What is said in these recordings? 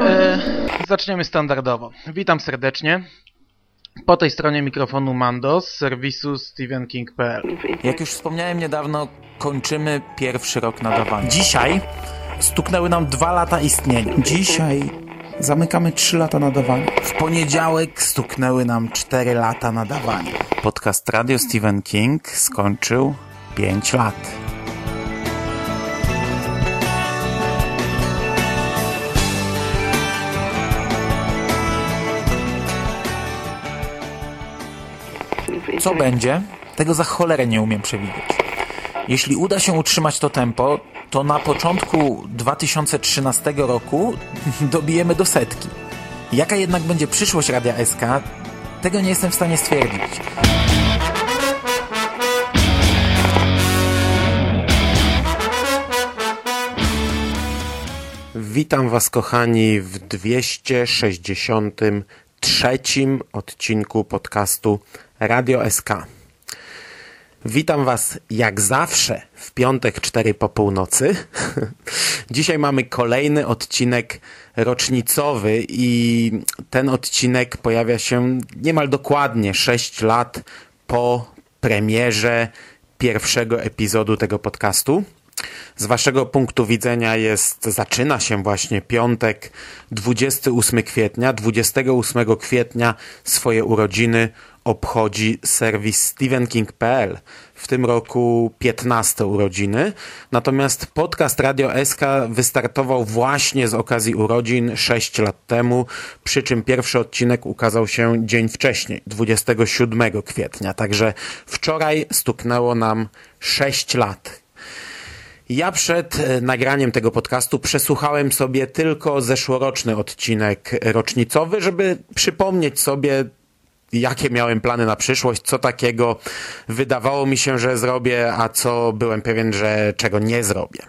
E, zaczniemy standardowo. Witam serdecznie. Po tej stronie mikrofonu Mando z serwisu stephenking.pl. Jak już wspomniałem niedawno, kończymy pierwszy rok nadawania. Dzisiaj stuknęły nam dwa lata istnienia. Dzisiaj zamykamy 3 lata nadawania. W poniedziałek stuknęły nam 4 lata nadawania. Podcast Radio Stephen King skończył 5 lat. Co będzie? Tego za cholerę nie umiem przewidzieć. Jeśli uda się utrzymać to tempo, to na początku 2013 roku dobijemy do setki. Jaka jednak będzie przyszłość Radia SK, tego nie jestem w stanie stwierdzić. Witam Was, kochani, w 263 odcinku podcastu Radio SK. Witam Was jak zawsze w piątek 4 po północy. Dzisiaj mamy kolejny odcinek rocznicowy i ten odcinek pojawia się niemal dokładnie 6 lat po premierze pierwszego epizodu tego podcastu. Z waszego punktu widzenia jest, zaczyna się właśnie piątek 28 kwietnia. 28 kwietnia swoje urodziny obchodzi serwis stephenking.pl. W tym roku 15 urodziny. Natomiast podcast Radio SK wystartował właśnie z okazji urodzin 6 lat temu, przy czym pierwszy odcinek ukazał się dzień wcześniej, 27 kwietnia. Także wczoraj stuknęło nam 6 lat. Ja przed e, nagraniem tego podcastu przesłuchałem sobie tylko zeszłoroczny odcinek rocznicowy, żeby przypomnieć sobie, jakie miałem plany na przyszłość, co takiego wydawało mi się, że zrobię, a co byłem pewien, że czego nie zrobię.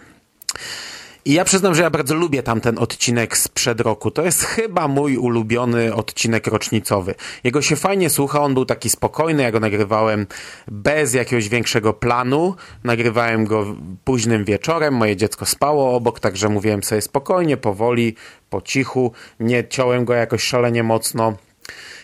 I ja przyznam, że ja bardzo lubię tamten odcinek sprzed roku. To jest chyba mój ulubiony odcinek rocznicowy. Jego się fajnie słucha, on był taki spokojny, ja go nagrywałem bez jakiegoś większego planu. Nagrywałem go późnym wieczorem, moje dziecko spało obok, także mówiłem sobie spokojnie, powoli, po cichu. Nie ciąłem go jakoś szalenie mocno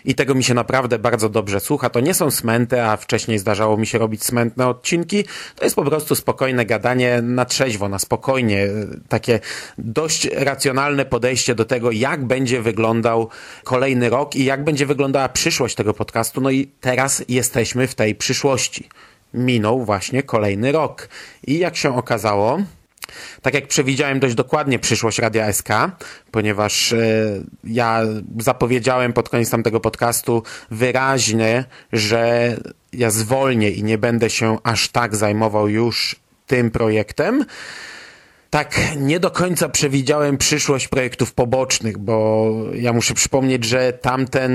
i tego mi się naprawdę bardzo dobrze słucha. To nie są smęty, a wcześniej zdarzało mi się robić smętne odcinki. To jest po prostu spokojne gadanie na trzeźwo, na spokojnie. Takie dość racjonalne podejście do tego, jak będzie wyglądał kolejny rok i jak będzie wyglądała przyszłość tego podcastu. No i teraz jesteśmy w tej przyszłości. Minął właśnie kolejny rok. I jak się okazało, tak jak przewidziałem dość dokładnie przyszłość Radia SK, ponieważ e, ja zapowiedziałem pod koniec tamtego podcastu wyraźnie, że ja zwolnię i nie będę się aż tak zajmował już tym projektem. Tak, nie do końca przewidziałem przyszłość projektów pobocznych, bo ja muszę przypomnieć, że tamten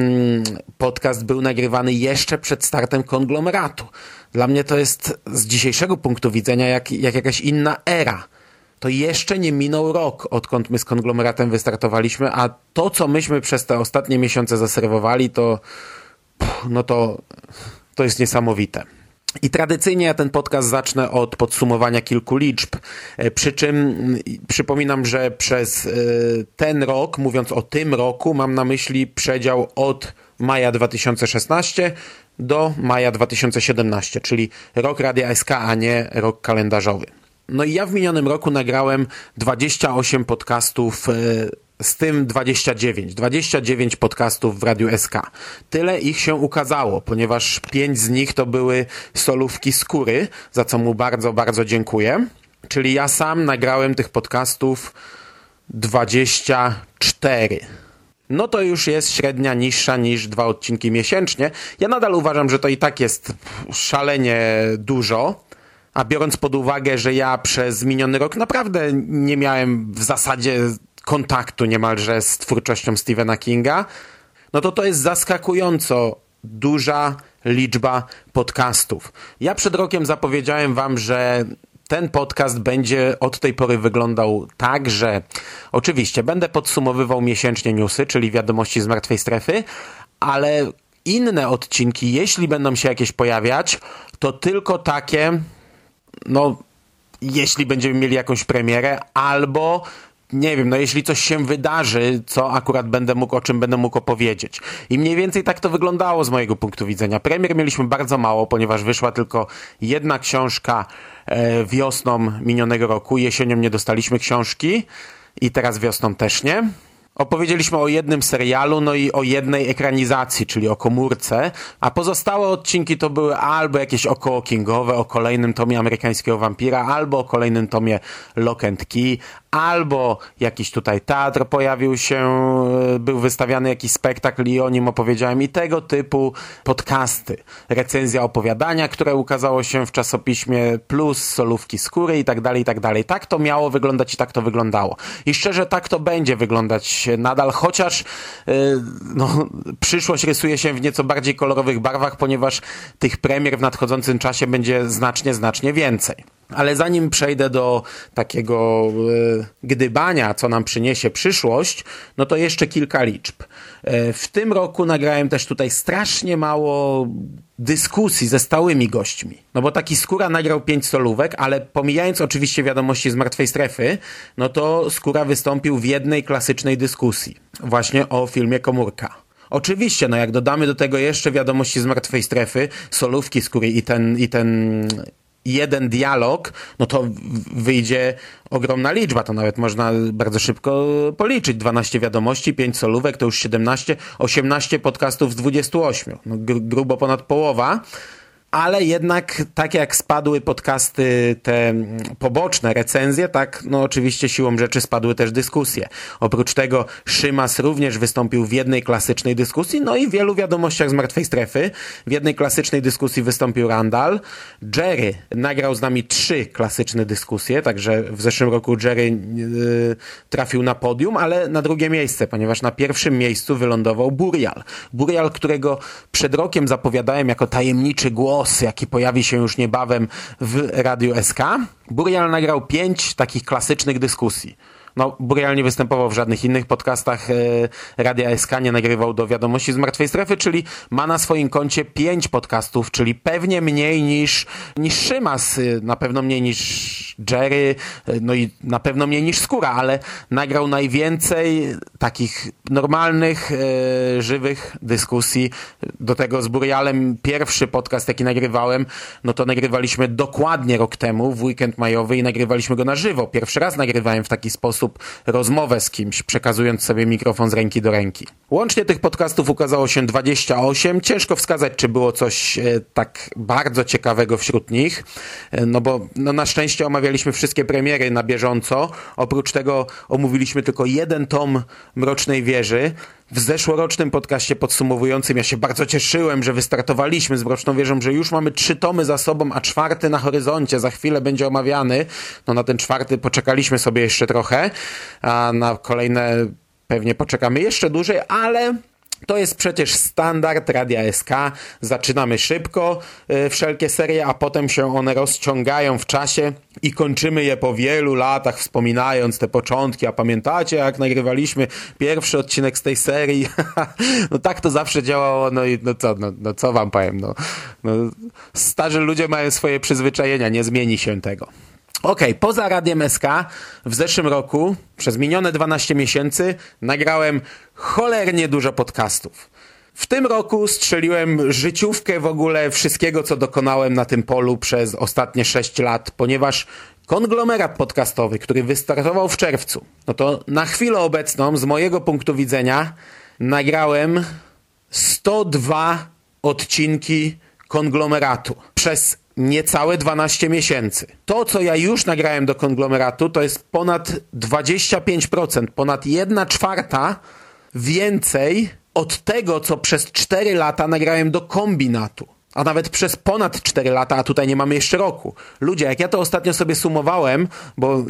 podcast był nagrywany jeszcze przed startem konglomeratu. Dla mnie to jest z dzisiejszego punktu widzenia jak, jak jakaś inna era to jeszcze nie minął rok, odkąd my z konglomeratem wystartowaliśmy, a to, co myśmy przez te ostatnie miesiące zaserwowali, to no to, to jest niesamowite. I tradycyjnie ja ten podcast zacznę od podsumowania kilku liczb, e, przy czym przypominam, że przez e, ten rok, mówiąc o tym roku, mam na myśli przedział od maja 2016 do maja 2017, czyli rok Radia SK, a nie rok kalendarzowy. No i ja w minionym roku nagrałem 28 podcastów e, z tym 29. 29 podcastów w Radiu SK. Tyle ich się ukazało, ponieważ 5 z nich to były solówki skóry, za co mu bardzo, bardzo dziękuję. Czyli ja sam nagrałem tych podcastów 24. No to już jest średnia niższa niż dwa odcinki miesięcznie. Ja nadal uważam, że to i tak jest szalenie dużo a biorąc pod uwagę, że ja przez miniony rok naprawdę nie miałem w zasadzie kontaktu niemalże z twórczością Stephena Kinga, no to to jest zaskakująco duża liczba podcastów. Ja przed rokiem zapowiedziałem wam, że ten podcast będzie od tej pory wyglądał tak, że oczywiście będę podsumowywał miesięcznie newsy, czyli wiadomości z martwej strefy, ale inne odcinki, jeśli będą się jakieś pojawiać, to tylko takie, no jeśli będziemy mieli jakąś premierę, albo nie wiem, no jeśli coś się wydarzy, co akurat będę mógł, o czym będę mógł opowiedzieć. I mniej więcej tak to wyglądało z mojego punktu widzenia. Premier mieliśmy bardzo mało, ponieważ wyszła tylko jedna książka e, wiosną minionego roku. Jesienią nie dostaliśmy książki i teraz wiosną też nie. Opowiedzieliśmy o jednym serialu, no i o jednej ekranizacji, czyli o komórce, a pozostałe odcinki to były albo jakieś około kingowe, o kolejnym tomie amerykańskiego wampira, albo o kolejnym tomie Lock and Key, albo jakiś tutaj teatr pojawił się, e, był wystawiany jakiś spektakl i o nim opowiedziałem i tego typu podcasty. Recenzja opowiadania, które ukazało się w czasopiśmie, plus solówki skóry i tak dalej, i tak dalej. Tak to miało wyglądać i tak to wyglądało. I szczerze tak to będzie wyglądać nadal, chociaż yy, no, przyszłość rysuje się w nieco bardziej kolorowych barwach, ponieważ tych premier w nadchodzącym czasie będzie znacznie, znacznie więcej. Ale zanim przejdę do takiego e, gdybania, co nam przyniesie przyszłość, no to jeszcze kilka liczb. E, w tym roku nagrałem też tutaj strasznie mało dyskusji ze stałymi gośćmi. No bo taki Skóra nagrał pięć solówek, ale pomijając oczywiście wiadomości z martwej strefy, no to Skóra wystąpił w jednej klasycznej dyskusji. Właśnie o filmie Komórka. Oczywiście, no jak dodamy do tego jeszcze wiadomości z martwej strefy, solówki skóry i ten, i ten jeden dialog, no to wyjdzie ogromna liczba. To nawet można bardzo szybko policzyć. 12 wiadomości, 5 solówek, to już 17, 18 podcastów z 28. No, grubo ponad połowa ale jednak tak jak spadły podcasty te poboczne, recenzje, tak no oczywiście siłą rzeczy spadły też dyskusje. Oprócz tego Szymas również wystąpił w jednej klasycznej dyskusji, no i w wielu wiadomościach z Martwej Strefy. W jednej klasycznej dyskusji wystąpił Randall. Jerry nagrał z nami trzy klasyczne dyskusje, także w zeszłym roku Jerry yy, trafił na podium, ale na drugie miejsce, ponieważ na pierwszym miejscu wylądował Burial. Burial, którego przed rokiem zapowiadałem jako tajemniczy głos głos, jaki pojawi się już niebawem w Radiu SK. Burial nagrał pięć takich klasycznych dyskusji. No, Burial nie występował w żadnych innych podcastach e, Radia SK, nie nagrywał do wiadomości z martwej strefy, czyli ma na swoim koncie pięć podcastów, czyli pewnie mniej niż, niż Szymas, e, na pewno mniej niż Jerry, e, no i na pewno mniej niż Skóra, ale nagrał najwięcej takich normalnych, żywych dyskusji. Do tego z Burialem pierwszy podcast, jaki nagrywałem, no to nagrywaliśmy dokładnie rok temu, w weekend majowy i nagrywaliśmy go na żywo. Pierwszy raz nagrywałem w taki sposób, sposób rozmowę z kimś, przekazując sobie mikrofon z ręki do ręki. Łącznie tych podcastów ukazało się 28. Ciężko wskazać, czy było coś e, tak bardzo ciekawego wśród nich, e, no bo no na szczęście omawialiśmy wszystkie premiery na bieżąco. Oprócz tego omówiliśmy tylko jeden tom Mrocznej Wieży, w zeszłorocznym podcaście podsumowującym ja się bardzo cieszyłem, że wystartowaliśmy z Mroczną Wieżą, że już mamy trzy tomy za sobą, a czwarty na horyzoncie, za chwilę będzie omawiany. No na ten czwarty poczekaliśmy sobie jeszcze trochę, a na kolejne pewnie poczekamy jeszcze dłużej, ale to jest przecież standard Radia SK. Zaczynamy szybko y, wszelkie serie, a potem się one rozciągają w czasie i kończymy je po wielu latach, wspominając te początki. A pamiętacie, jak nagrywaliśmy pierwszy odcinek z tej serii? no tak to zawsze działało. No i no co, no, no co wam powiem? No, no, starzy ludzie mają swoje przyzwyczajenia, nie zmieni się tego. Okej, okay, poza Radiem SK w zeszłym roku, przez minione 12 miesięcy, nagrałem cholernie dużo podcastów. W tym roku strzeliłem życiówkę w ogóle wszystkiego, co dokonałem na tym polu przez ostatnie 6 lat, ponieważ konglomerat podcastowy, który wystartował w czerwcu, no to na chwilę obecną, z mojego punktu widzenia, nagrałem 102 odcinki konglomeratu przez niecałe 12 miesięcy. To, co ja już nagrałem do konglomeratu, to jest ponad 25%, ponad 1 czwarta więcej od tego, co przez 4 lata nagrałem do kombinatu. A nawet przez ponad 4 lata, a tutaj nie mamy jeszcze roku. Ludzie, jak ja to ostatnio sobie sumowałem, bo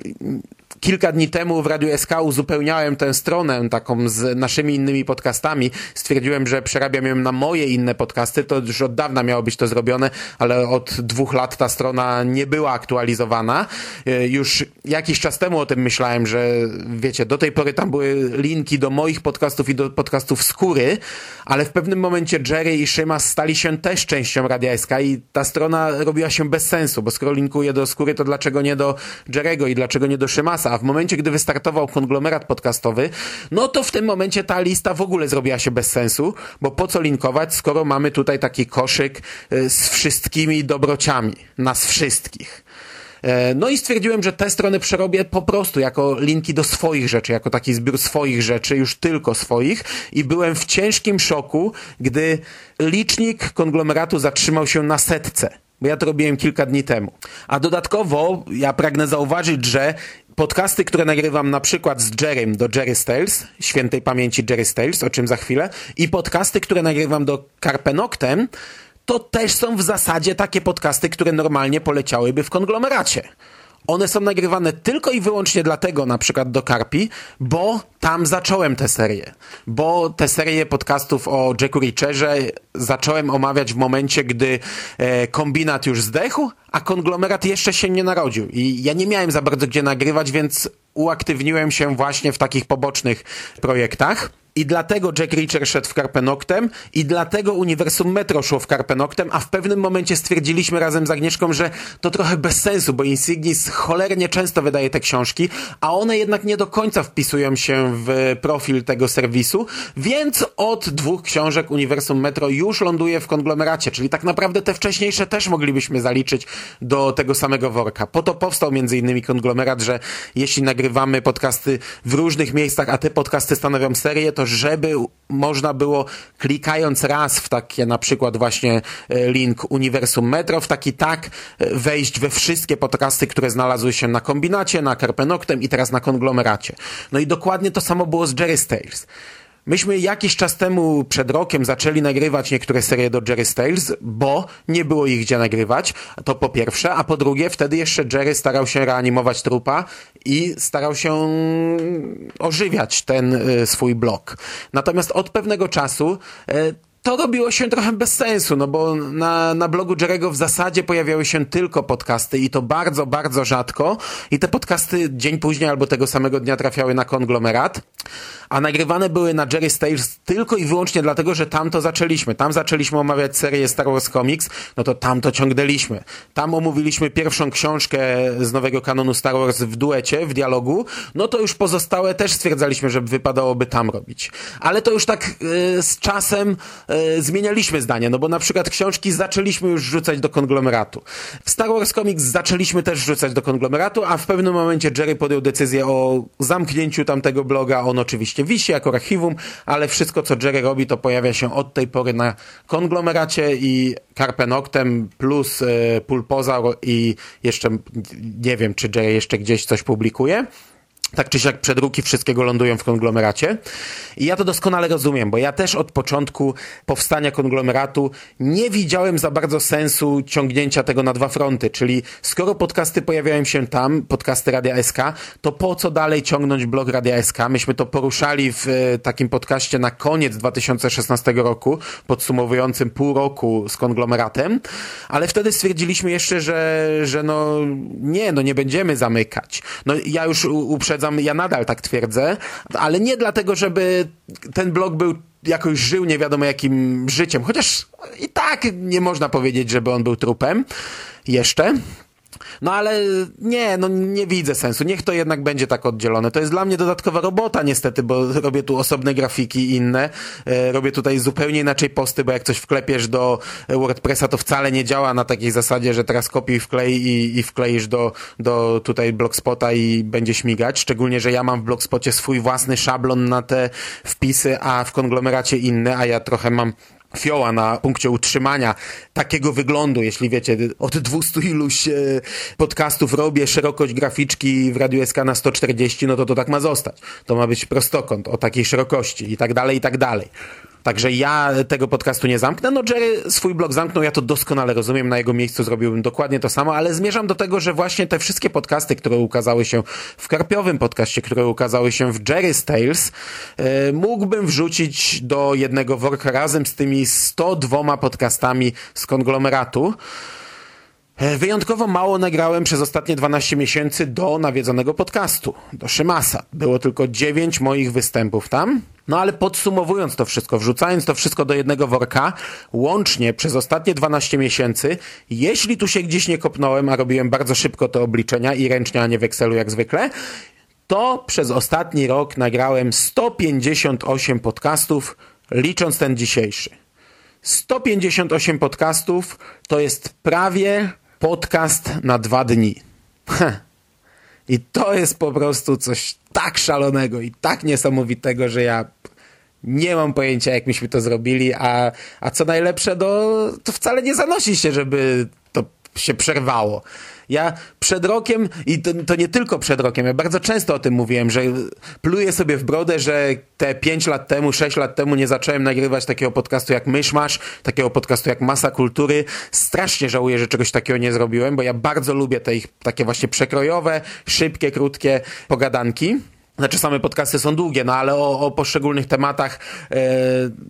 kilka dni temu w Radiu SK uzupełniałem tę stronę taką z naszymi innymi podcastami. Stwierdziłem, że przerabiam ją na moje inne podcasty. To już od dawna miało być to zrobione, ale od dwóch lat ta strona nie była aktualizowana. E, już jakiś czas temu o tym myślałem, że wiecie, do tej pory tam były linki do moich podcastów i do podcastów Skóry, ale w pewnym momencie Jerry i Szymas stali się też częścią Radia SK i ta strona robiła się bez sensu, bo skoro linkuje do Skóry, to dlaczego nie do Jerego i dlaczego nie do Szymasa? A w momencie, gdy wystartował konglomerat podcastowy, no to w tym momencie ta lista w ogóle zrobiła się bez sensu, bo po co linkować, skoro mamy tutaj taki koszyk y, z wszystkimi dobrociami, nas wszystkich. E, no i stwierdziłem, że te strony przerobię po prostu jako linki do swoich rzeczy, jako taki zbiór swoich rzeczy, już tylko swoich i byłem w ciężkim szoku, gdy licznik konglomeratu zatrzymał się na setce bo ja to robiłem kilka dni temu. A dodatkowo ja pragnę zauważyć, że podcasty, które nagrywam na przykład z Jerrym do Jerry Stales, świętej pamięci Jerry Stales, o czym za chwilę, i podcasty, które nagrywam do Carpenoctem, to też są w zasadzie takie podcasty, które normalnie poleciałyby w konglomeracie. One są nagrywane tylko i wyłącznie dlatego, na przykład do Karpi, bo tam zacząłem tę serię. Bo tę serię podcastów o Jacku Richerze zacząłem omawiać w momencie, gdy e, kombinat już zdechł, a konglomerat jeszcze się nie narodził. I ja nie miałem za bardzo gdzie nagrywać, więc uaktywniłem się właśnie w takich pobocznych projektach. I dlatego Jack Reacher szedł w Karpenoktem i dlatego Uniwersum Metro szło w Karpenoktem, a w pewnym momencie stwierdziliśmy razem z Agnieszką, że to trochę bez sensu, bo Insignis cholernie często wydaje te książki, a one jednak nie do końca wpisują się w profil tego serwisu, więc od dwóch książek Uniwersum Metro już ląduje w konglomeracie, czyli tak naprawdę te wcześniejsze też moglibyśmy zaliczyć do tego samego worka. Po to powstał między innymi konglomerat, że jeśli nagrywamy podcasty w różnych miejscach, a te podcasty stanowią serię, to to żeby można było klikając raz w takie na przykład właśnie e, link Uniwersum Metro, w taki tak e, wejść we wszystkie podcasty, które znalazły się na kombinacie, na Carpenoctem i teraz na konglomeracie. No i dokładnie to samo było z Jerry Stales. Myśmy jakiś czas temu, przed rokiem, zaczęli nagrywać niektóre serie do Jerry Stales, bo nie było ich gdzie nagrywać, to po pierwsze, a po drugie, wtedy jeszcze Jerry starał się reanimować trupa i starał się ożywiać ten y, swój blog. Natomiast od pewnego czasu y, to robiło się trochę bez sensu, no bo na, na blogu Jerego w zasadzie pojawiały się tylko podcasty i to bardzo, bardzo rzadko i te podcasty dzień później albo tego samego dnia trafiały na konglomerat, a nagrywane były na Jerry Stage tylko i wyłącznie dlatego, że tam to zaczęliśmy. Tam zaczęliśmy omawiać serię Star Wars Comics, no to tam to ciągnęliśmy. Tam omówiliśmy pierwszą książkę z nowego kanonu Star Wars w duecie, w dialogu, no to już pozostałe też stwierdzaliśmy, że wypadałoby tam robić. Ale to już tak yy, z czasem e, zmienialiśmy zdanie, no bo na przykład książki zaczęliśmy już rzucać do konglomeratu. W Star Wars Comics zaczęliśmy też rzucać do konglomeratu, a w pewnym momencie Jerry podjął decyzję o zamknięciu tamtego bloga. On oczywiście wisi jako archiwum, ale wszystko, co Jerry robi, to pojawia się od tej pory na konglomeracie i Carpenoctem plus e, Pulpozaur i jeszcze nie wiem, czy Jerry jeszcze gdzieś coś publikuje tak czy siak przedruki wszystkiego lądują w konglomeracie. I ja to doskonale rozumiem, bo ja też od początku powstania konglomeratu nie widziałem za bardzo sensu ciągnięcia tego na dwa fronty, czyli skoro podcasty pojawiają się tam, podcasty Radia SK, to po co dalej ciągnąć blog Radia SK? Myśmy to poruszali w e, takim podcaście na koniec 2016 roku, podsumowującym pół roku z konglomeratem, ale wtedy stwierdziliśmy jeszcze, że, że no nie, no nie będziemy zamykać. No ja już uprzedzam ja nadal tak twierdzę, ale nie dlatego, żeby ten blog był jakoś żył nie wiadomo jakim życiem, chociaż i tak nie można powiedzieć, żeby on był trupem jeszcze. No ale nie, no nie widzę sensu. Niech to jednak będzie tak oddzielone. To jest dla mnie dodatkowa robota niestety, bo robię tu osobne grafiki inne. E, robię tutaj zupełnie inaczej posty, bo jak coś wklepiesz do WordPressa, to wcale nie działa na takiej zasadzie, że teraz kopiuj wklej i, i wkleisz do, do tutaj Blogspota i będzie śmigać. Szczególnie, że ja mam w Blogspocie swój własny szablon na te wpisy, a w konglomeracie inny, a ja trochę mam fioła na punkcie utrzymania takiego wyglądu, jeśli wiecie, od 200 iluś e, podcastów robię szerokość graficzki w Radiu SK na 140, no to to tak ma zostać. To ma być prostokąt o takiej szerokości i tak dalej, i tak dalej. Także ja tego podcastu nie zamknę. No Jerry swój blog zamknął, ja to doskonale rozumiem, na jego miejscu zrobiłbym dokładnie to samo, ale zmierzam do tego, że właśnie te wszystkie podcasty, które ukazały się w Karpiowym podcaście, które ukazały się w Jerry's Tales, e, mógłbym wrzucić do jednego worka razem z tymi 102 podcastami z konglomeratu. E, Wyjątkowo mało nagrałem przez ostatnie 12 miesięcy do nawiedzonego podcastu, do Szymasa. Było tylko 9 moich występów tam. No ale podsumowując to wszystko, wrzucając to wszystko do jednego worka, łącznie przez ostatnie 12 miesięcy, jeśli tu się gdzieś nie kopnąłem, a robiłem bardzo szybko te obliczenia i ręcznie, a nie w Excelu jak zwykle, to przez ostatni rok nagrałem 158 podcastów, licząc ten dzisiejszy. 158 podcastów to jest prawie podcast na dwa dni. I to jest po prostu coś tak szalonego i tak niesamowitego, że ja nie mam pojęcia, jak myśmy to zrobili, a, a co najlepsze, no, to wcale nie zanosi się, żeby się przerwało. Ja przed rokiem, i to, to, nie tylko przed rokiem, ja bardzo często o tym mówiłem, że pluję sobie w brodę, że te 5 lat temu, 6 lat temu nie zacząłem nagrywać takiego podcastu jak Myszmasz, takiego podcastu jak Masa Kultury. Strasznie żałuję, że czegoś takiego nie zrobiłem, bo ja bardzo lubię te ich takie właśnie przekrojowe, szybkie, krótkie pogadanki. Znaczy same podcasty są długie, no ale o, o poszczególnych tematach e,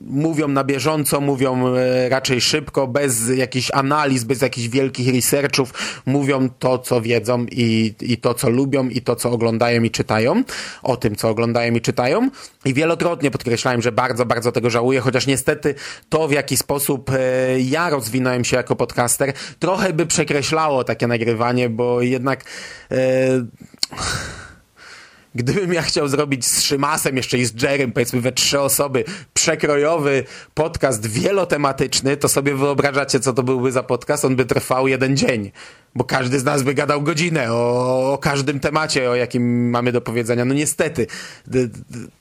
mówią na bieżąco, mówią e, raczej szybko, bez jakichś analiz, bez jakichś wielkich researchów, mówią to, co wiedzą i, i to, co lubią i to, co oglądają i czytają, o tym, co oglądają i czytają. I wielokrotnie podkreślałem, że bardzo, bardzo tego żałuję, chociaż niestety to, w jaki sposób e, ja rozwinąłem się jako podcaster, trochę by przekreślało takie nagrywanie, bo jednak... Gdybym ja chciał zrobić z Szymasem, jeszcze i z Jerem, powiedzmy we trzy osoby, przekrojowy podcast wielotematyczny, to sobie wyobrażacie, co to byłby za podcast? On by trwał jeden dzień, bo każdy z nas by gadał godzinę o, o każdym temacie, o jakim mamy do powiedzenia. No niestety,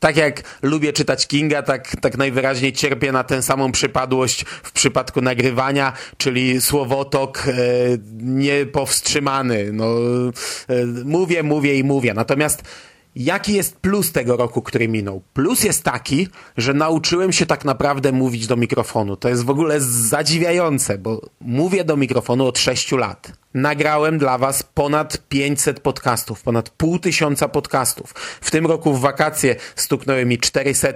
tak jak lubię czytać Kinga, tak, tak najwyraźniej cierpię na tę samą przypadłość w przypadku nagrywania, czyli słowotok e, niepowstrzymany. No, e, mówię, mówię i mówię. Natomiast Jaki jest plus tego roku, który minął? Plus jest taki, że nauczyłem się tak naprawdę mówić do mikrofonu. To jest w ogóle zadziwiające, bo mówię do mikrofonu od 6 lat. Nagrałem dla Was ponad 500 podcastów, ponad pół tysiąca podcastów. W tym roku w wakacje stuknęły mi 400,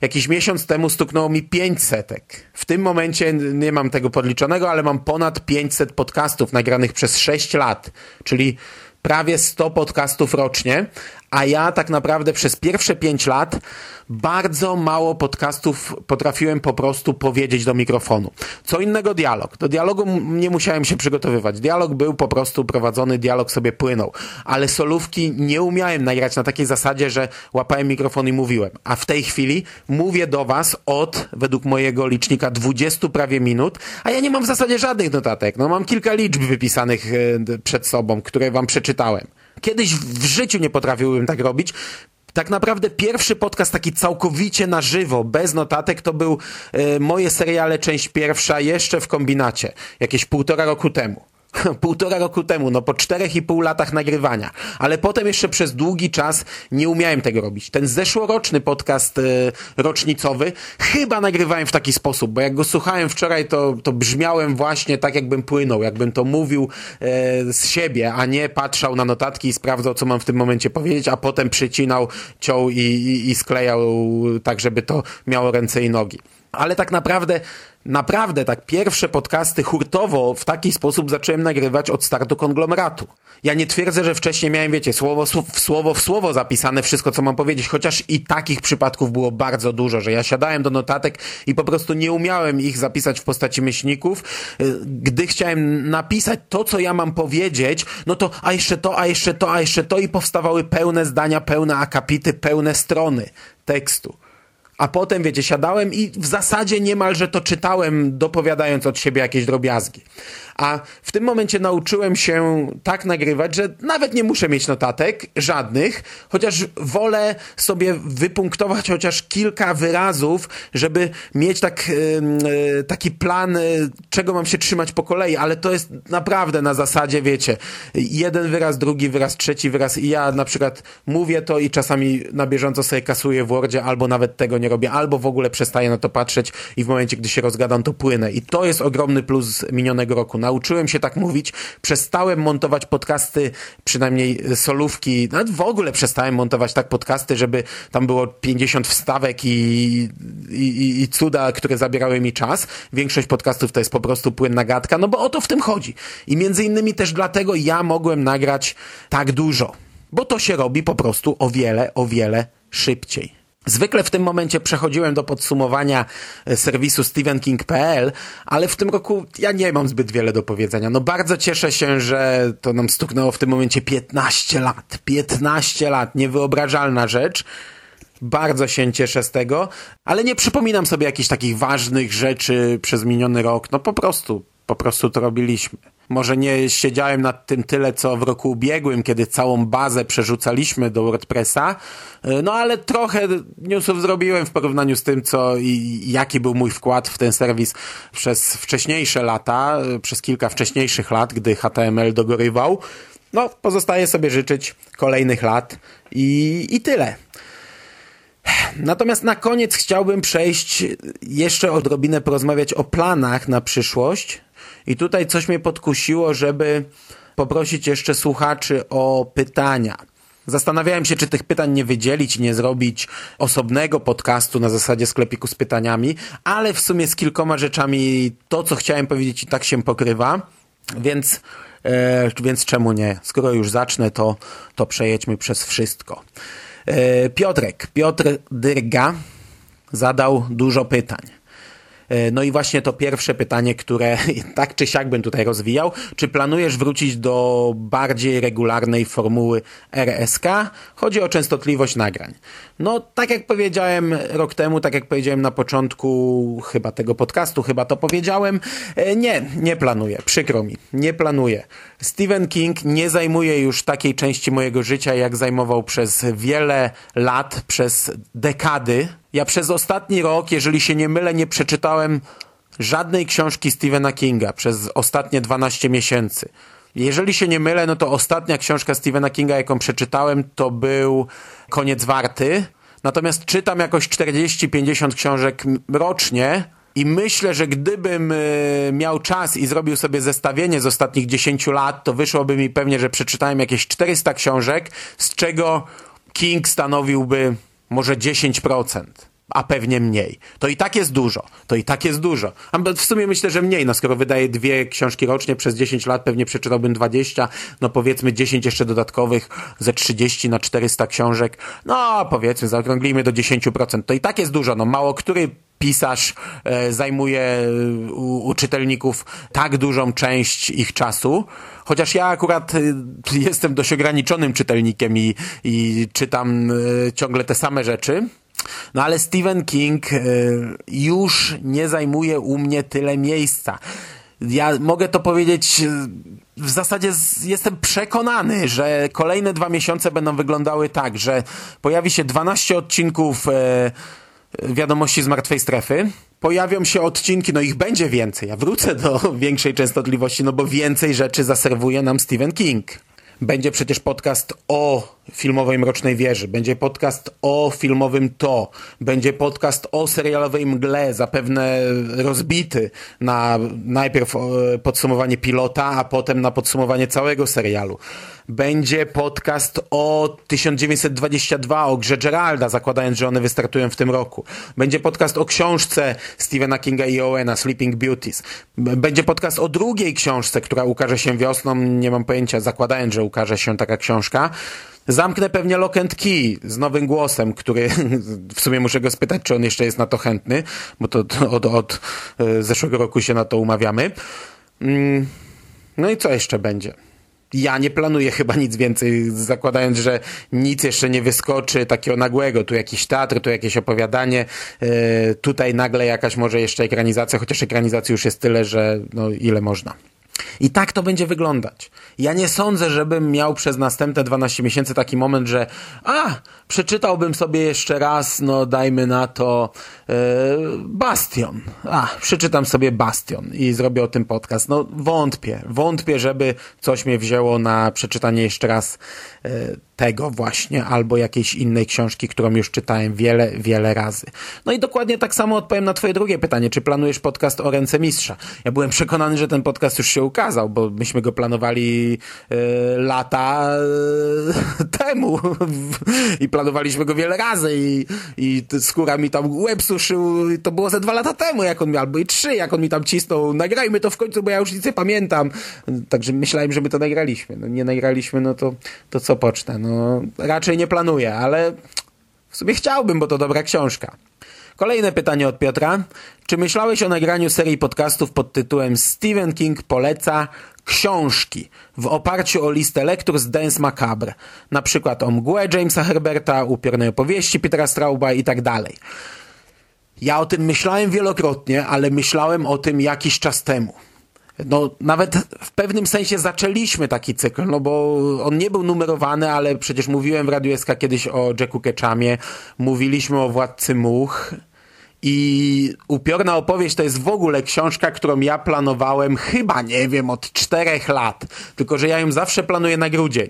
jakiś miesiąc temu stuknęło mi 500. W tym momencie nie mam tego podliczonego, ale mam ponad 500 podcastów nagranych przez 6 lat, czyli prawie 100 podcastów rocznie, a ja tak naprawdę przez pierwsze 5 lat bardzo mało podcastów potrafiłem po prostu powiedzieć do mikrofonu. Co innego dialog. Do dialogu nie musiałem się przygotowywać. Dialog był po prostu prowadzony, dialog sobie płynął. Ale solówki nie umiałem nagrać na takiej zasadzie, że łapałem mikrofon i mówiłem. A w tej chwili mówię do was od, według mojego licznika, 20 prawie minut, a ja nie mam w zasadzie żadnych notatek. No mam kilka liczb wypisanych e, przed sobą, które wam przeczytałem. Kiedyś w życiu nie potrafiłbym tak robić. Tak naprawdę pierwszy podcast taki całkowicie na żywo, bez notatek, to był e, moje seriale, część pierwsza, jeszcze w kombinacie, jakieś półtora roku temu. Półtora roku temu, no po czterech i pół latach nagrywania. Ale potem jeszcze przez długi czas nie umiałem tego robić. Ten zeszłoroczny podcast e, rocznicowy chyba nagrywałem w taki sposób, bo jak go słuchałem wczoraj, to, to brzmiałem właśnie tak, jakbym płynął, jakbym to mówił e, z siebie, a nie patrzał na notatki i sprawdzał, co mam w tym momencie powiedzieć, a potem przycinał, ciął i, i, i sklejał tak, żeby to miało ręce i nogi. Ale tak naprawdę naprawdę tak pierwsze podcasty hurtowo w taki sposób zacząłem nagrywać od startu konglomeratu. Ja nie twierdzę, że wcześniej miałem, wiecie, słowo w słowo w słowo zapisane wszystko, co mam powiedzieć, chociaż i takich przypadków było bardzo dużo, że ja siadałem do notatek i po prostu nie umiałem ich zapisać w postaci myślników. Y, gdy chciałem napisać to, co ja mam powiedzieć, no to a jeszcze to, a jeszcze to, a jeszcze to i powstawały pełne zdania, pełne akapity, pełne strony tekstu. A potem, wiecie, siadałem i w zasadzie niemalże to czytałem, dopowiadając od siebie jakieś drobiazgi. A w tym momencie nauczyłem się tak nagrywać, że nawet nie muszę mieć notatek, żadnych, chociaż wolę sobie wypunktować chociaż kilka wyrazów, żeby mieć tak, yy, taki plan, yy, czego mam się trzymać po kolei, ale to jest naprawdę na zasadzie, wiecie, jeden wyraz, drugi wyraz, trzeci wyraz i ja na przykład mówię to i czasami na bieżąco sobie kasuję w Wordzie albo nawet tego nie nie robię, albo w ogóle przestaję na to patrzeć i w momencie, gdy się rozgadam, to płynę. I to jest ogromny plus minionego roku. Nauczyłem się tak mówić, przestałem montować podcasty, przynajmniej solówki, nawet w ogóle przestałem montować tak podcasty, żeby tam było 50 wstawek i, i, i cuda, które zabierały mi czas. Większość podcastów to jest po prostu płynna gadka, no bo o to w tym chodzi. I między innymi też dlatego ja mogłem nagrać tak dużo. Bo to się robi po prostu o wiele, o wiele szybciej. Zwykle w tym momencie przechodziłem do podsumowania e, serwisu StephenKing.pl, ale w tym roku ja nie mam zbyt wiele do powiedzenia. No bardzo cieszę się, że to nam stuknęło w tym momencie 15 lat. 15 lat, niewyobrażalna rzecz. Bardzo się cieszę z tego, ale nie przypominam sobie jakichś takich ważnych rzeczy przez miniony rok. No po prostu, po prostu to robiliśmy. Może nie siedziałem nad tym tyle, co w roku ubiegłym, kiedy całą bazę przerzucaliśmy do WordPressa, e, no ale trochę newsów zrobiłem w porównaniu z tym, co i jaki był mój wkład w ten serwis przez wcześniejsze lata, e, przez kilka wcześniejszych lat, gdy HTML dogorywał. No, pozostaje sobie życzyć kolejnych lat i, i tyle. Natomiast na koniec chciałbym przejść jeszcze odrobinę porozmawiać o planach na przyszłość, i tutaj coś mnie podkusiło, żeby poprosić jeszcze słuchaczy o pytania. Zastanawiałem się, czy tych pytań nie wydzielić, nie zrobić osobnego podcastu na zasadzie sklepiku z pytaniami, ale w sumie z kilkoma rzeczami to, co chciałem powiedzieć, i tak się pokrywa, więc, e, więc czemu nie? Skoro już zacznę, to, to przejedźmy przez wszystko. E, Piotrek, Piotr Dyrga zadał dużo pytań. E, no i właśnie to pierwsze pytanie, które tak czy siak bym tutaj rozwijał. Czy planujesz wrócić do bardziej regularnej formuły RSK? Chodzi o częstotliwość nagrań. No, tak jak powiedziałem rok temu, tak jak powiedziałem na początku chyba tego podcastu, chyba to powiedziałem, e, nie, nie planuję, przykro mi, nie planuję. Stephen King nie zajmuje już takiej części mojego życia, jak zajmował przez wiele lat, przez dekady. Ja przez ostatni rok, jeżeli się nie mylę, nie przeczytałem żadnej książki Stephena Kinga przez ostatnie 12 miesięcy. Jeżeli się nie mylę, no to ostatnia książka Stephena Kinga, jaką przeczytałem, to był Koniec Warty. Natomiast czytam jakoś 40-50 książek rocznie i myślę, że gdybym e, miał czas i zrobił sobie zestawienie z ostatnich 10 lat, to wyszłoby mi pewnie, że przeczytałem jakieś 400 książek, z czego King stanowiłby może 10% a pewnie mniej. To i tak jest dużo. To i tak jest dużo. A w sumie myślę, że mniej. No skoro wydaje dwie książki rocznie przez 10 lat, pewnie przeczytałbym 20, no powiedzmy 10 jeszcze dodatkowych ze 30 na 400 książek. No powiedzmy, zaokrąglimy do 10%. To i tak jest dużo. No mało który pisarz e, zajmuje u, u, czytelników tak dużą część ich czasu. Chociaż ja akurat e, jestem dość ograniczonym czytelnikiem i, i czytam e, ciągle te same rzeczy. No ale Stephen King e, już nie zajmuje u mnie tyle miejsca. Ja mogę to powiedzieć, e, w zasadzie jestem przekonany, że kolejne dwa miesiące będą wyglądały tak, że pojawi się 12 odcinków e, wiadomości z martwej strefy. Pojawią się odcinki, no ich będzie więcej. Ja wrócę do większej częstotliwości, no bo więcej rzeczy zaserwuje nam Stephen King. Będzie przecież podcast o filmowej Mrocznej Wieży, będzie podcast o filmowym To, będzie podcast o serialowej Mgle, zapewne rozbity na najpierw e, podsumowanie pilota, a potem na podsumowanie całego serialu. Będzie podcast o 1922, o grze Geralda, zakładając, że one wystartują w tym roku. Będzie podcast o książce Stephena Kinga i Owena, Sleeping Beauties. Będzie podcast o drugiej książce, która ukaże się wiosną, nie mam pojęcia, zakładając, że ukaże się taka książka. Zamknę pewnie Lock and Key z nowym głosem, który w sumie muszę go spytać, czy on jeszcze jest na to chętny, bo to od, od e, zeszłego roku się na to umawiamy. Mm, no i co jeszcze będzie? Ja nie planuję chyba nic więcej, zakładając, że nic jeszcze nie wyskoczy takiego nagłego. Tu jakiś teatr, tu jakieś opowiadanie, e, tutaj nagle jakaś może jeszcze ekranizacja, chociaż ekranizacji już jest tyle, że no ile można. I tak to będzie wyglądać. Ja nie sądzę, żebym miał przez następne 12 miesięcy taki moment, że a, przeczytałbym sobie jeszcze raz, no dajmy na to e, Bastion. A, przeczytam sobie Bastion i zrobię o tym podcast. No wątpię, wątpię, żeby coś mnie wzięło na przeczytanie jeszcze raz e, tego właśnie, albo jakiejś innej książki, którą już czytałem wiele, wiele razy. No i dokładnie tak samo odpowiem na twoje drugie pytanie, czy planujesz podcast o ręce mistrza? Ja byłem przekonany, że ten podcast już się ukazał, bo myśmy go planowali e, lata e, temu i planowaliśmy go wiele razy i, i skóra mi tam łeb suszył, to było ze dwa lata temu, jak on mi, albo i trzy, jak on mi tam cisnął, nagrajmy to w końcu, bo ja już nic nie pamiętam. Także myślałem, że my to nagraliśmy. No nie nagraliśmy, no to, to co pocznę, no raczej nie planuję, ale w sumie chciałbym, bo to dobra książka. Kolejne pytanie od Piotra. Czy myślałeś o nagraniu serii podcastów pod tytułem Stephen King poleca książki w oparciu o listę lektur z Dance Macabre, na przykład o mgłę Jamesa Herberta, upiornej opowieści Petera Strauba i tak dalej. Ja o tym myślałem wielokrotnie, ale myślałem o tym jakiś czas temu. No, nawet w pewnym sensie zaczęliśmy taki cykl, no bo on nie był numerowany, ale przecież mówiłem w Radiu SK kiedyś o Jacku Ketchamie, mówiliśmy o Władcy Much, i upiorna opowieść to jest w ogóle książka, którą ja planowałem chyba, nie wiem, od czterech lat. Tylko, że ja ją zawsze planuję na grudzień,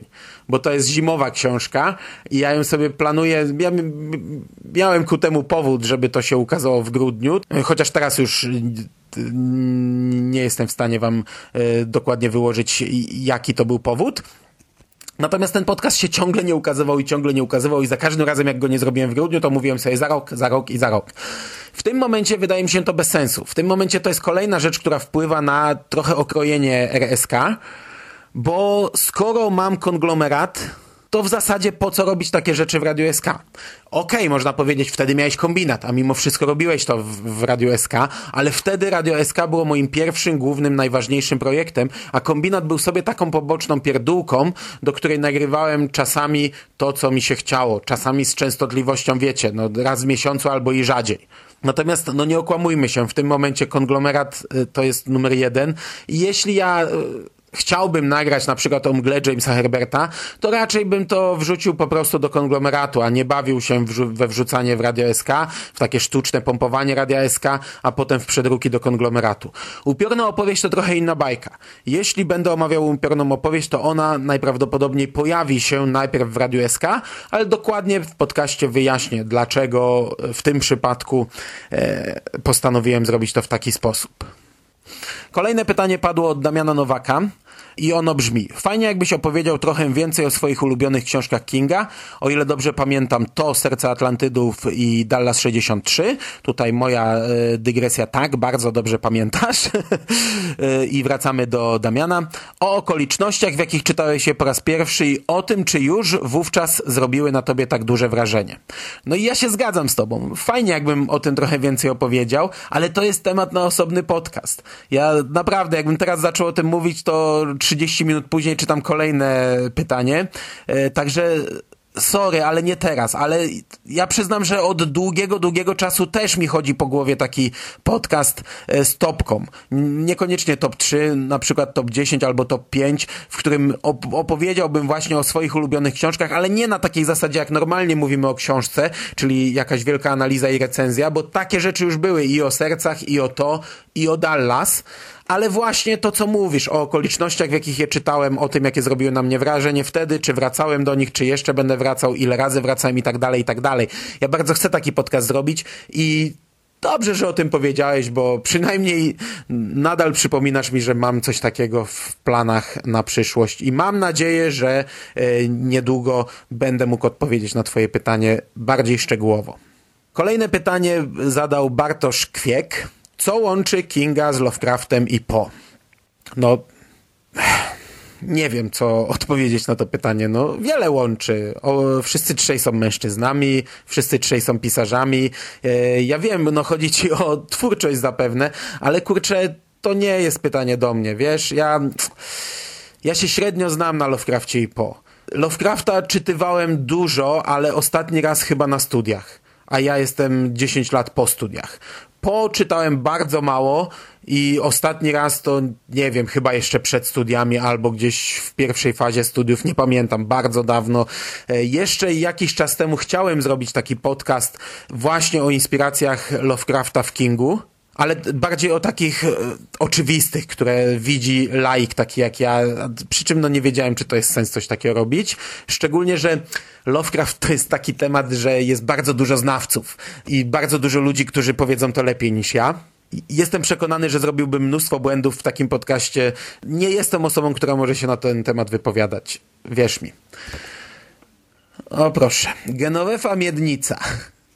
bo to jest zimowa książka i ja ją sobie planuję. Ja miałem ku temu powód, żeby to się ukazało w grudniu, chociaż teraz już nie jestem w stanie wam e, dokładnie wyłożyć, jaki to był powód. Natomiast ten podcast się ciągle nie ukazywał i ciągle nie ukazywał i za każdym razem jak go nie zrobiłem w grudniu, to mówiłem sobie za rok, za rok i za rok. W tym momencie wydaje mi się to bez sensu. W tym momencie to jest kolejna rzecz, która wpływa na trochę okrojenie RSK, bo skoro mam konglomerat, to w zasadzie po co robić takie rzeczy w Radiu SK? Okej, okay, można powiedzieć, wtedy miałeś kombinat, a mimo wszystko robiłeś to w, w Radiu SK, ale wtedy Radio SK było moim pierwszym, głównym, najważniejszym projektem, a kombinat był sobie taką poboczną pierdółką, do której nagrywałem czasami to, co mi się chciało, czasami z częstotliwością, wiecie, no raz w miesiącu albo i rzadziej. Natomiast, no nie okłamujmy się, w tym momencie konglomerat y, to jest numer jeden jeśli ja y, chciałbym nagrać na przykład o mgle Jamesa Herberta, to raczej bym to wrzucił po prostu do konglomeratu, a nie bawił się we wrzucanie w Radio SK, w takie sztuczne pompowanie Radia SK, a potem w przedruki do konglomeratu. Upiorna opowieść to trochę inna bajka. Jeśli będę omawiał upiorną opowieść, to ona najprawdopodobniej pojawi się najpierw w Radio SK, ale dokładnie w podcaście wyjaśnię, dlaczego w tym przypadku e, postanowiłem zrobić to w taki sposób. Kolejne pytanie padło od Damiana Nowaka i ono brzmi. Fajnie jakbyś opowiedział trochę więcej o swoich ulubionych książkach Kinga. O ile dobrze pamiętam, to Serce Atlantydów i Dallas 63. Tutaj moja y, dygresja tak, bardzo dobrze pamiętasz. y, I wracamy do Damiana. O okolicznościach, w jakich czytałeś je po raz pierwszy i o tym, czy już wówczas zrobiły na tobie tak duże wrażenie. No i ja się zgadzam z tobą. Fajnie jakbym o tym trochę więcej opowiedział, ale to jest temat na osobny podcast. Ja naprawdę, jakbym teraz zaczął o tym mówić, to 30 minut później czytam kolejne pytanie. E, także sorry, ale nie teraz, ale ja przyznam, że od długiego, długiego czasu też mi chodzi po głowie taki podcast e, z topką. Niekoniecznie top 3, na przykład top 10 albo top 5, w którym op opowiedziałbym właśnie o swoich ulubionych książkach, ale nie na takiej zasadzie, jak normalnie mówimy o książce, czyli jakaś wielka analiza i recenzja, bo takie rzeczy już były i o sercach, i o to, i o Dallas, ale właśnie to, co mówisz o okolicznościach, w jakich je czytałem, o tym, jakie zrobiły na mnie wrażenie wtedy, czy wracałem do nich, czy jeszcze będę wracał, ile razy wracałem i tak dalej, i tak dalej. Ja bardzo chcę taki podcast zrobić i Dobrze, że o tym powiedziałeś, bo przynajmniej nadal przypominasz mi, że mam coś takiego w planach na przyszłość i mam nadzieję, że e, niedługo będę mógł odpowiedzieć na Twoje pytanie bardziej szczegółowo. Kolejne pytanie zadał Bartosz Kwiek. Co łączy Kinga z Lovecraftem i Po? No, nie wiem, co odpowiedzieć na to pytanie. No, wiele łączy. O, wszyscy trzej są mężczyznami, wszyscy trzej są pisarzami. E, ja wiem, no chodzi ci o twórczość zapewne, ale kurczę, to nie jest pytanie do mnie, wiesz? Ja, ja się średnio znam na Lovecraftie i Po. Lovecrafta czytywałem dużo, ale ostatni raz chyba na studiach a ja jestem 10 lat po studiach. Poczytałem bardzo mało i ostatni raz to, nie wiem, chyba jeszcze przed studiami albo gdzieś w pierwszej fazie studiów, nie pamiętam, bardzo dawno. E, jeszcze jakiś czas temu chciałem zrobić taki podcast właśnie o inspiracjach Lovecrafta w Kingu ale bardziej o takich e, oczywistych, które widzi laik taki jak ja, przy czym no nie wiedziałem, czy to jest sens coś takiego robić. Szczególnie, że Lovecraft to jest taki temat, że jest bardzo dużo znawców i bardzo dużo ludzi, którzy powiedzą to lepiej niż ja. Jestem przekonany, że zrobiłbym mnóstwo błędów w takim podcaście. Nie jestem osobą, która może się na ten temat wypowiadać. Wierz mi. O proszę. Genovefa Miednica.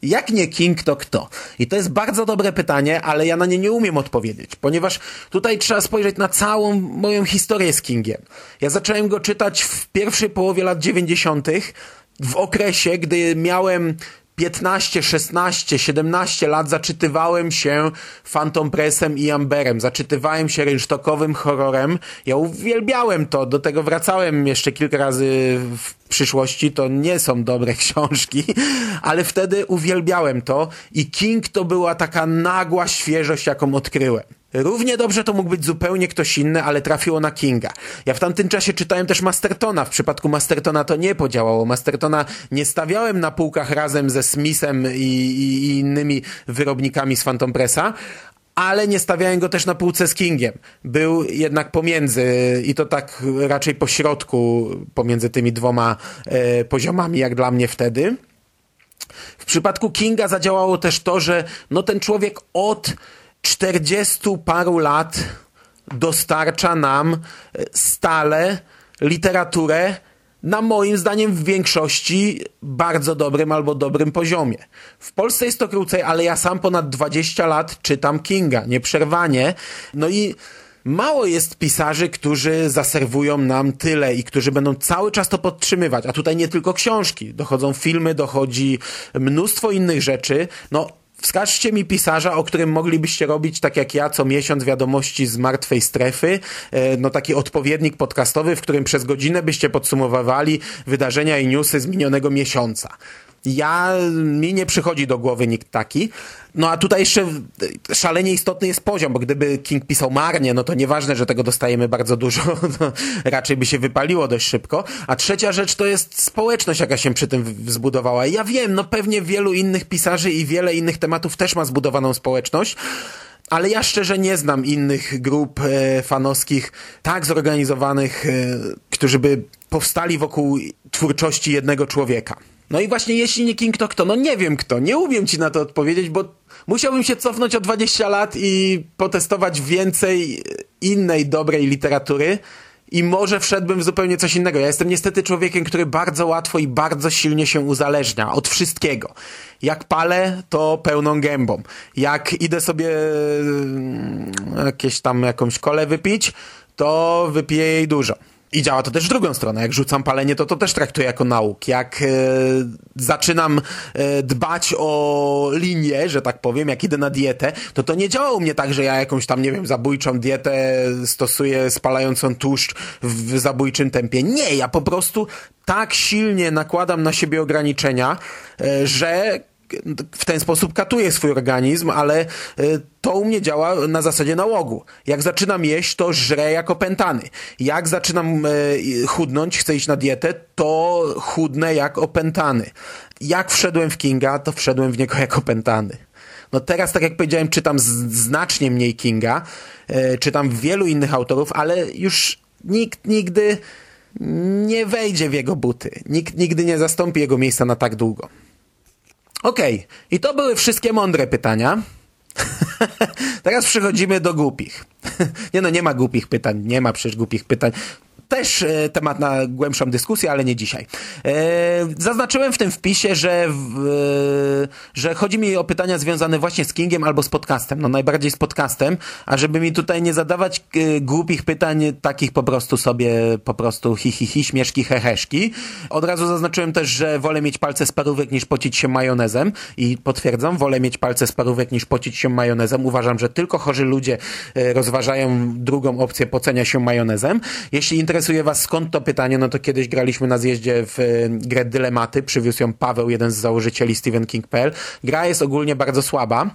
Jak nie King, to kto? I to jest bardzo dobre pytanie, ale ja na nie nie umiem odpowiedzieć, ponieważ tutaj trzeba spojrzeć na całą moją historię z Kingiem. Ja zacząłem go czytać w pierwszej połowie lat 90., w okresie, gdy miałem 15, 16, 17 lat zaczytywałem się Phantom Pressem i Amberem, zaczytywałem się rynsztokowym horrorem. Ja uwielbiałem to, do tego wracałem jeszcze kilka razy w przyszłości, to nie są dobre książki, ale wtedy uwielbiałem to i King to była taka nagła świeżość, jaką odkryłem. Równie dobrze to mógł być zupełnie ktoś inny, ale trafiło na Kinga. Ja w tamtym czasie czytałem też Mastertona. W przypadku Mastertona to nie podziałało. Mastertona nie stawiałem na półkach razem ze Smithem i, i, i innymi wyrobnikami z Phantom Pressa, ale nie stawiałem go też na półce z Kingiem. Był jednak pomiędzy i to tak raczej po środku pomiędzy tymi dwoma e, poziomami, jak dla mnie wtedy. W przypadku Kinga zadziałało też to, że no ten człowiek od 40 paru lat dostarcza nam e, stale literaturę na moim zdaniem w większości bardzo dobrym albo dobrym poziomie. W Polsce jest to krócej, ale ja sam ponad 20 lat czytam Kinga, nieprzerwanie. No i mało jest pisarzy, którzy zaserwują nam tyle i którzy będą cały czas to podtrzymywać. A tutaj nie tylko książki, dochodzą filmy, dochodzi mnóstwo innych rzeczy. No, Wskażcie mi pisarza, o którym moglibyście robić, tak jak ja, co miesiąc wiadomości z martwej strefy, e, no taki odpowiednik podcastowy, w którym przez godzinę byście podsumowywali wydarzenia i newsy z minionego miesiąca. Ja, mi nie przychodzi do głowy nikt taki. No a tutaj jeszcze szalenie istotny jest poziom, bo gdyby King pisał marnie, no to nieważne, że tego dostajemy bardzo dużo, to raczej by się wypaliło dość szybko. A trzecia rzecz to jest społeczność, jaka się przy tym zbudowała. Ja wiem, no pewnie wielu innych pisarzy i wiele innych tematów też ma zbudowaną społeczność, ale ja szczerze nie znam innych grup e, fanowskich tak zorganizowanych, e, którzy by powstali wokół twórczości jednego człowieka. No i właśnie jeśli nie King, to kto? No nie wiem kto. Nie umiem ci na to odpowiedzieć, bo musiałbym się cofnąć o 20 lat i potestować więcej innej dobrej literatury i może wszedłbym w zupełnie coś innego. Ja jestem niestety człowiekiem, który bardzo łatwo i bardzo silnie się uzależnia od wszystkiego. Jak palę, to pełną gębą. Jak idę sobie mm, jakieś tam jakąś kolę wypić, to wypiję jej dużo. I działa to też w drugą stronę. Jak rzucam palenie, to to też traktuję jako nauk. Jak e, zaczynam e, dbać o linię, że tak powiem, jak idę na dietę, to to nie działa u mnie tak, że ja jakąś tam, nie wiem, zabójczą dietę stosuję spalającą tłuszcz w zabójczym tempie. Nie, ja po prostu tak silnie nakładam na siebie ograniczenia, e, że w ten sposób katuje swój organizm, ale e, to u mnie działa na zasadzie nałogu. Jak zaczynam jeść, to żrę jak opętany. Jak zaczynam e, chudnąć, chcę iść na dietę, to chudnę jak opętany. Jak wszedłem w Kinga, to wszedłem w niego jak opętany. No teraz, tak jak powiedziałem, czytam znacznie mniej Kinga, e, czytam wielu innych autorów, ale już nikt nigdy nie wejdzie w jego buty. Nikt nigdy nie zastąpi jego miejsca na tak długo. Okej, okay. i to były wszystkie mądre pytania. Teraz przechodzimy do głupich. nie no, nie ma głupich pytań, nie ma przecież głupich pytań też e, temat na głębszą dyskusję, ale nie dzisiaj. E, zaznaczyłem w tym wpisie, że, e, że chodzi mi o pytania związane właśnie z Kingiem albo z podcastem. No najbardziej z podcastem, a żeby mi tutaj nie zadawać głupich pytań, takich po prostu sobie, po prostu hi, hi, hi śmieszki, heheszki. Od razu zaznaczyłem też, że wolę mieć palce z parówek niż pocić się majonezem i potwierdzam, wolę mieć palce z parówek niż pocić się majonezem. Uważam, że tylko chorzy ludzie rozważają drugą opcję pocenia się majonezem. Jeśli interesuje interesuje was skąd to pytanie, no to kiedyś graliśmy na zjeździe w e, grę Dylematy, przywiózł ją Paweł, jeden z założycieli Stephen King.pl. Gra jest ogólnie bardzo słaba,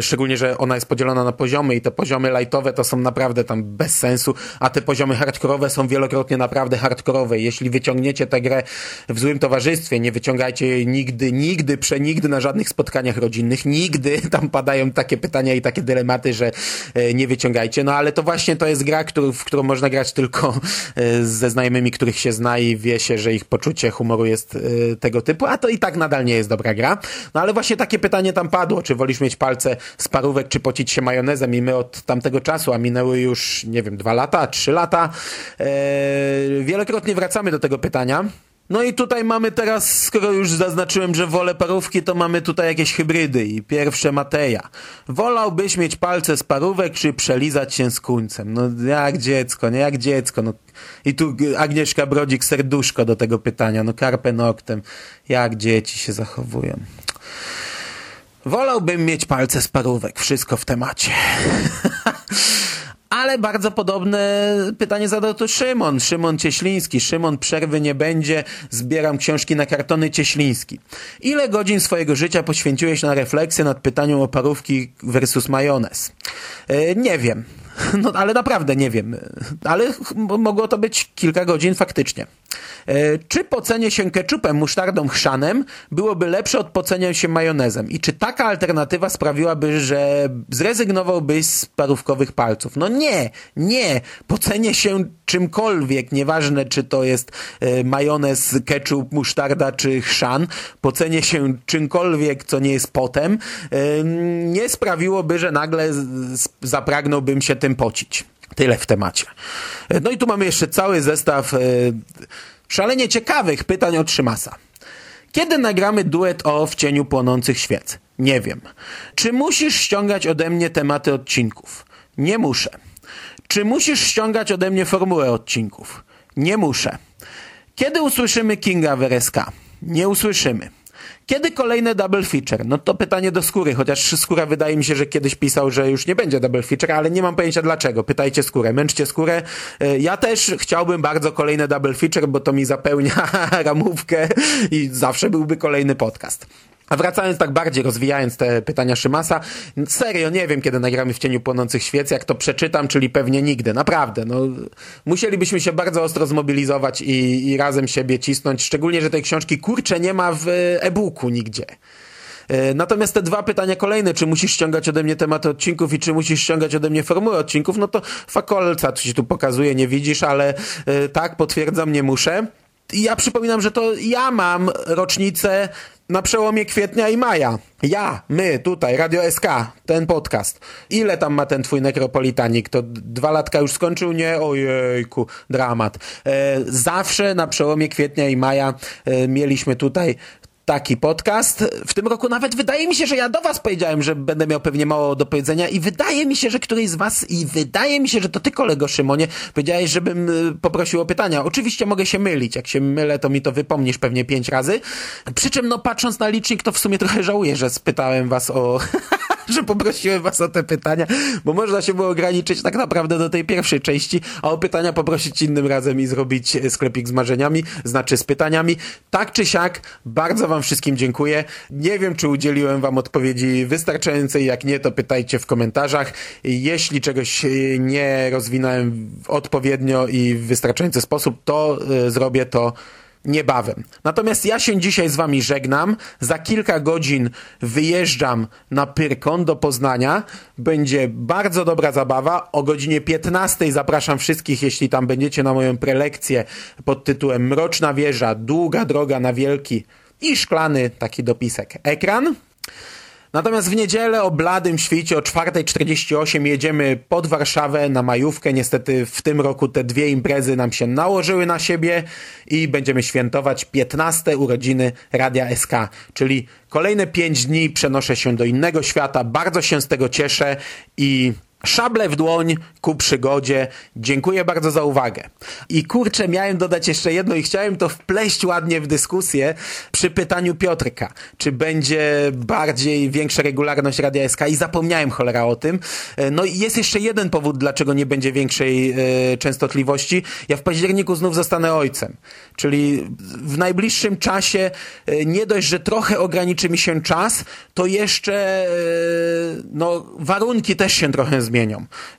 szczególnie, że ona jest podzielona na poziomy i te poziomy lightowe to są naprawdę tam bez sensu, a te poziomy hardkorowe są wielokrotnie naprawdę hardkorowe. Jeśli wyciągniecie tę grę w złym towarzystwie, nie wyciągajcie jej nigdy, nigdy, przenigdy na żadnych spotkaniach rodzinnych, nigdy tam padają takie pytania i takie dylematy, że e, nie wyciągajcie. No ale to właśnie to jest gra, który, w którą można grać tylko e, ze znajomymi, których się zna i wie się, że ich poczucie humoru jest tego typu, a to i tak nadal nie jest dobra gra. No ale właśnie takie pytanie tam padło, czy wolisz mieć palce z parówek, czy pocić się majonezem i my od tamtego czasu, a minęły już, nie wiem, dwa lata, trzy lata, e, wielokrotnie wracamy do tego pytania. No i tutaj mamy teraz, skoro już zaznaczyłem, że wolę parówki, to mamy tutaj jakieś hybrydy i pierwsze Mateja. Wolałbyś mieć palce z parówek, czy przelizać się z kuńcem? No jak dziecko, nie jak dziecko. No. I tu Agnieszka Brodzik serduszko do tego pytania. No carpe noctem. Jak dzieci się zachowują. Wolałbym mieć palce z parówek. Wszystko w temacie. Ale bardzo podobne pytanie zadał tu Szymon. Szymon Cieśliński. Szymon, przerwy nie będzie. Zbieram książki na kartony Cieśliński. Ile godzin swojego życia poświęciłeś na refleksję nad pytaniem o parówki versus majonez? E, nie wiem. No, ale naprawdę nie wiem. Ale mogło to być kilka godzin faktycznie. E, czy pocenie się keczupem, musztardą, chrzanem byłoby lepsze od pocenia się majonezem? I czy taka alternatywa sprawiłaby, że zrezygnowałbyś z parówkowych palców? No nie, nie. Pocenie się czymkolwiek, nieważne czy to jest e, majonez, ketchup, musztarda czy chrzan, pocenie się czymkolwiek, co nie jest potem, e, nie sprawiłoby, że nagle zapragnąłbym się tym pocić. Tyle w temacie. No i tu mamy jeszcze cały zestaw Szalenie ciekawych pytań od Szymasa. Kiedy nagramy duet o w cieniu płonących świec? Nie wiem. Czy musisz ściągać ode mnie tematy odcinków? Nie muszę. Czy musisz ściągać ode mnie formułę odcinków? Nie muszę. Kiedy usłyszymy Kinga w RSK? Nie usłyszymy. Kiedy kolejne double feature? No to pytanie do Skóry, chociaż Skóra wydaje mi się, że kiedyś pisał, że już nie będzie double feature, ale nie mam pojęcia dlaczego. Pytajcie Skórę, męczcie Skórę. E, ja też chciałbym bardzo kolejne double feature, bo to mi zapełnia ramówkę i zawsze byłby kolejny podcast. A wracając tak bardziej, rozwijając te pytania Szymasa, serio nie wiem, kiedy nagramy w cieniu płonących świec, jak to przeczytam, czyli pewnie nigdy, naprawdę. No, musielibyśmy się bardzo ostro zmobilizować i, i razem siebie cisnąć, szczególnie, że tej książki kurcze nie ma w e-booku nigdzie. E, natomiast te dwa pytania kolejne, czy musisz ściągać ode mnie tematy odcinków i czy musisz ściągać ode mnie formuły odcinków, no to fakolca, ci tu pokazuje, nie widzisz, ale e, tak, potwierdzam, nie muszę. Ja przypominam, że to ja mam rocznicę na przełomie kwietnia i maja. Ja, my, tutaj, Radio SK, ten podcast. Ile tam ma ten twój nekropolitanik? To dwa latka już skończył? Nie? Ojejku, dramat. E, zawsze na przełomie kwietnia i maja e, mieliśmy tutaj taki podcast. W tym roku nawet wydaje mi się, że ja do was powiedziałem, że będę miał pewnie mało do powiedzenia i wydaje mi się, że któryś z was i wydaje mi się, że to ty kolego Szymonie powiedziałeś, żebym y, poprosił o pytania. Oczywiście mogę się mylić. Jak się mylę, to mi to wypomnisz pewnie pięć razy. Przy czym no patrząc na licznik, to w sumie trochę żałuję, że spytałem was o że poprosiłem was o te pytania, bo można się było ograniczyć tak naprawdę do tej pierwszej części, a o pytania poprosić innym razem i zrobić sklepik z marzeniami, znaczy z pytaniami. Tak czy siak, bardzo wam wszystkim dziękuję. Nie wiem, czy udzieliłem wam odpowiedzi wystarczającej, jak nie, to pytajcie w komentarzach. Jeśli czegoś nie rozwinąłem odpowiednio i w wystarczający sposób, to y, zrobię to niebawem. Natomiast ja się dzisiaj z wami żegnam. Za kilka godzin wyjeżdżam na Pyrkon do Poznania. Będzie bardzo dobra zabawa. O godzinie 15 zapraszam wszystkich, jeśli tam będziecie na moją prelekcję pod tytułem Mroczna wieża, długa droga na wielki i szklany taki dopisek ekran. Natomiast w niedzielę o bladym świcie o 4.48 jedziemy pod Warszawę na majówkę. Niestety w tym roku te dwie imprezy nam się nałożyły na siebie i będziemy świętować 15 urodziny Radia SK, czyli kolejne 5 dni przenoszę się do innego świata. Bardzo się z tego cieszę i Szable w dłoń ku przygodzie. Dziękuję bardzo za uwagę. I kurczę, miałem dodać jeszcze jedno i chciałem to wpleść ładnie w dyskusję przy pytaniu Piotrka, czy będzie bardziej większa regularność Radia SK i zapomniałem cholera o tym. E, no i jest jeszcze jeden powód, dlaczego nie będzie większej e, częstotliwości. Ja w październiku znów zostanę ojcem, czyli w najbliższym czasie e, nie dość, że trochę ograniczy mi się czas, to jeszcze e, no, warunki też się trochę zmienią.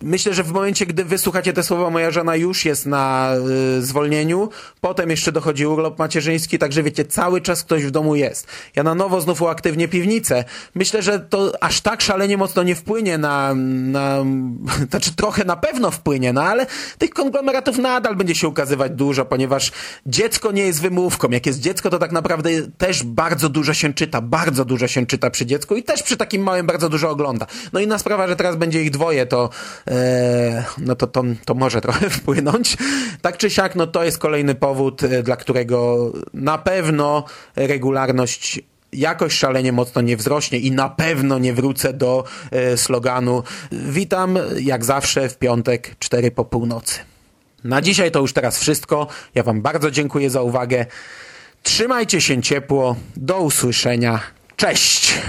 Myślę, że w momencie, gdy wysłuchacie te słowa, moja żona już jest na e, zwolnieniu, potem jeszcze dochodzi urlop macierzyński, także wiecie, cały czas ktoś w domu jest. Ja na nowo znów uaktywnię piwnicę. Myślę, że to aż tak szalenie mocno nie wpłynie na, na znaczy trochę na pewno wpłynie, no ale tych konglomeratów nadal będzie się ukazywać dużo, ponieważ dziecko nie jest wymówką. Jak jest dziecko, to tak naprawdę też bardzo dużo się czyta, bardzo dużo się czyta przy dziecku i też przy takim małym bardzo dużo ogląda. No inna sprawa, że teraz będzie ich dwoje, to e, no to, to, to może trochę wpłynąć. Tak czy siak, no to jest kolejny powód, e, dla którego na pewno regularność jakoś szalenie mocno nie wzrośnie i na pewno nie wrócę do e, sloganu witam jak zawsze w piątek 4 po północy. Na dzisiaj to już teraz wszystko. Ja wam bardzo dziękuję za uwagę. Trzymajcie się ciepło. Do usłyszenia. Cześć!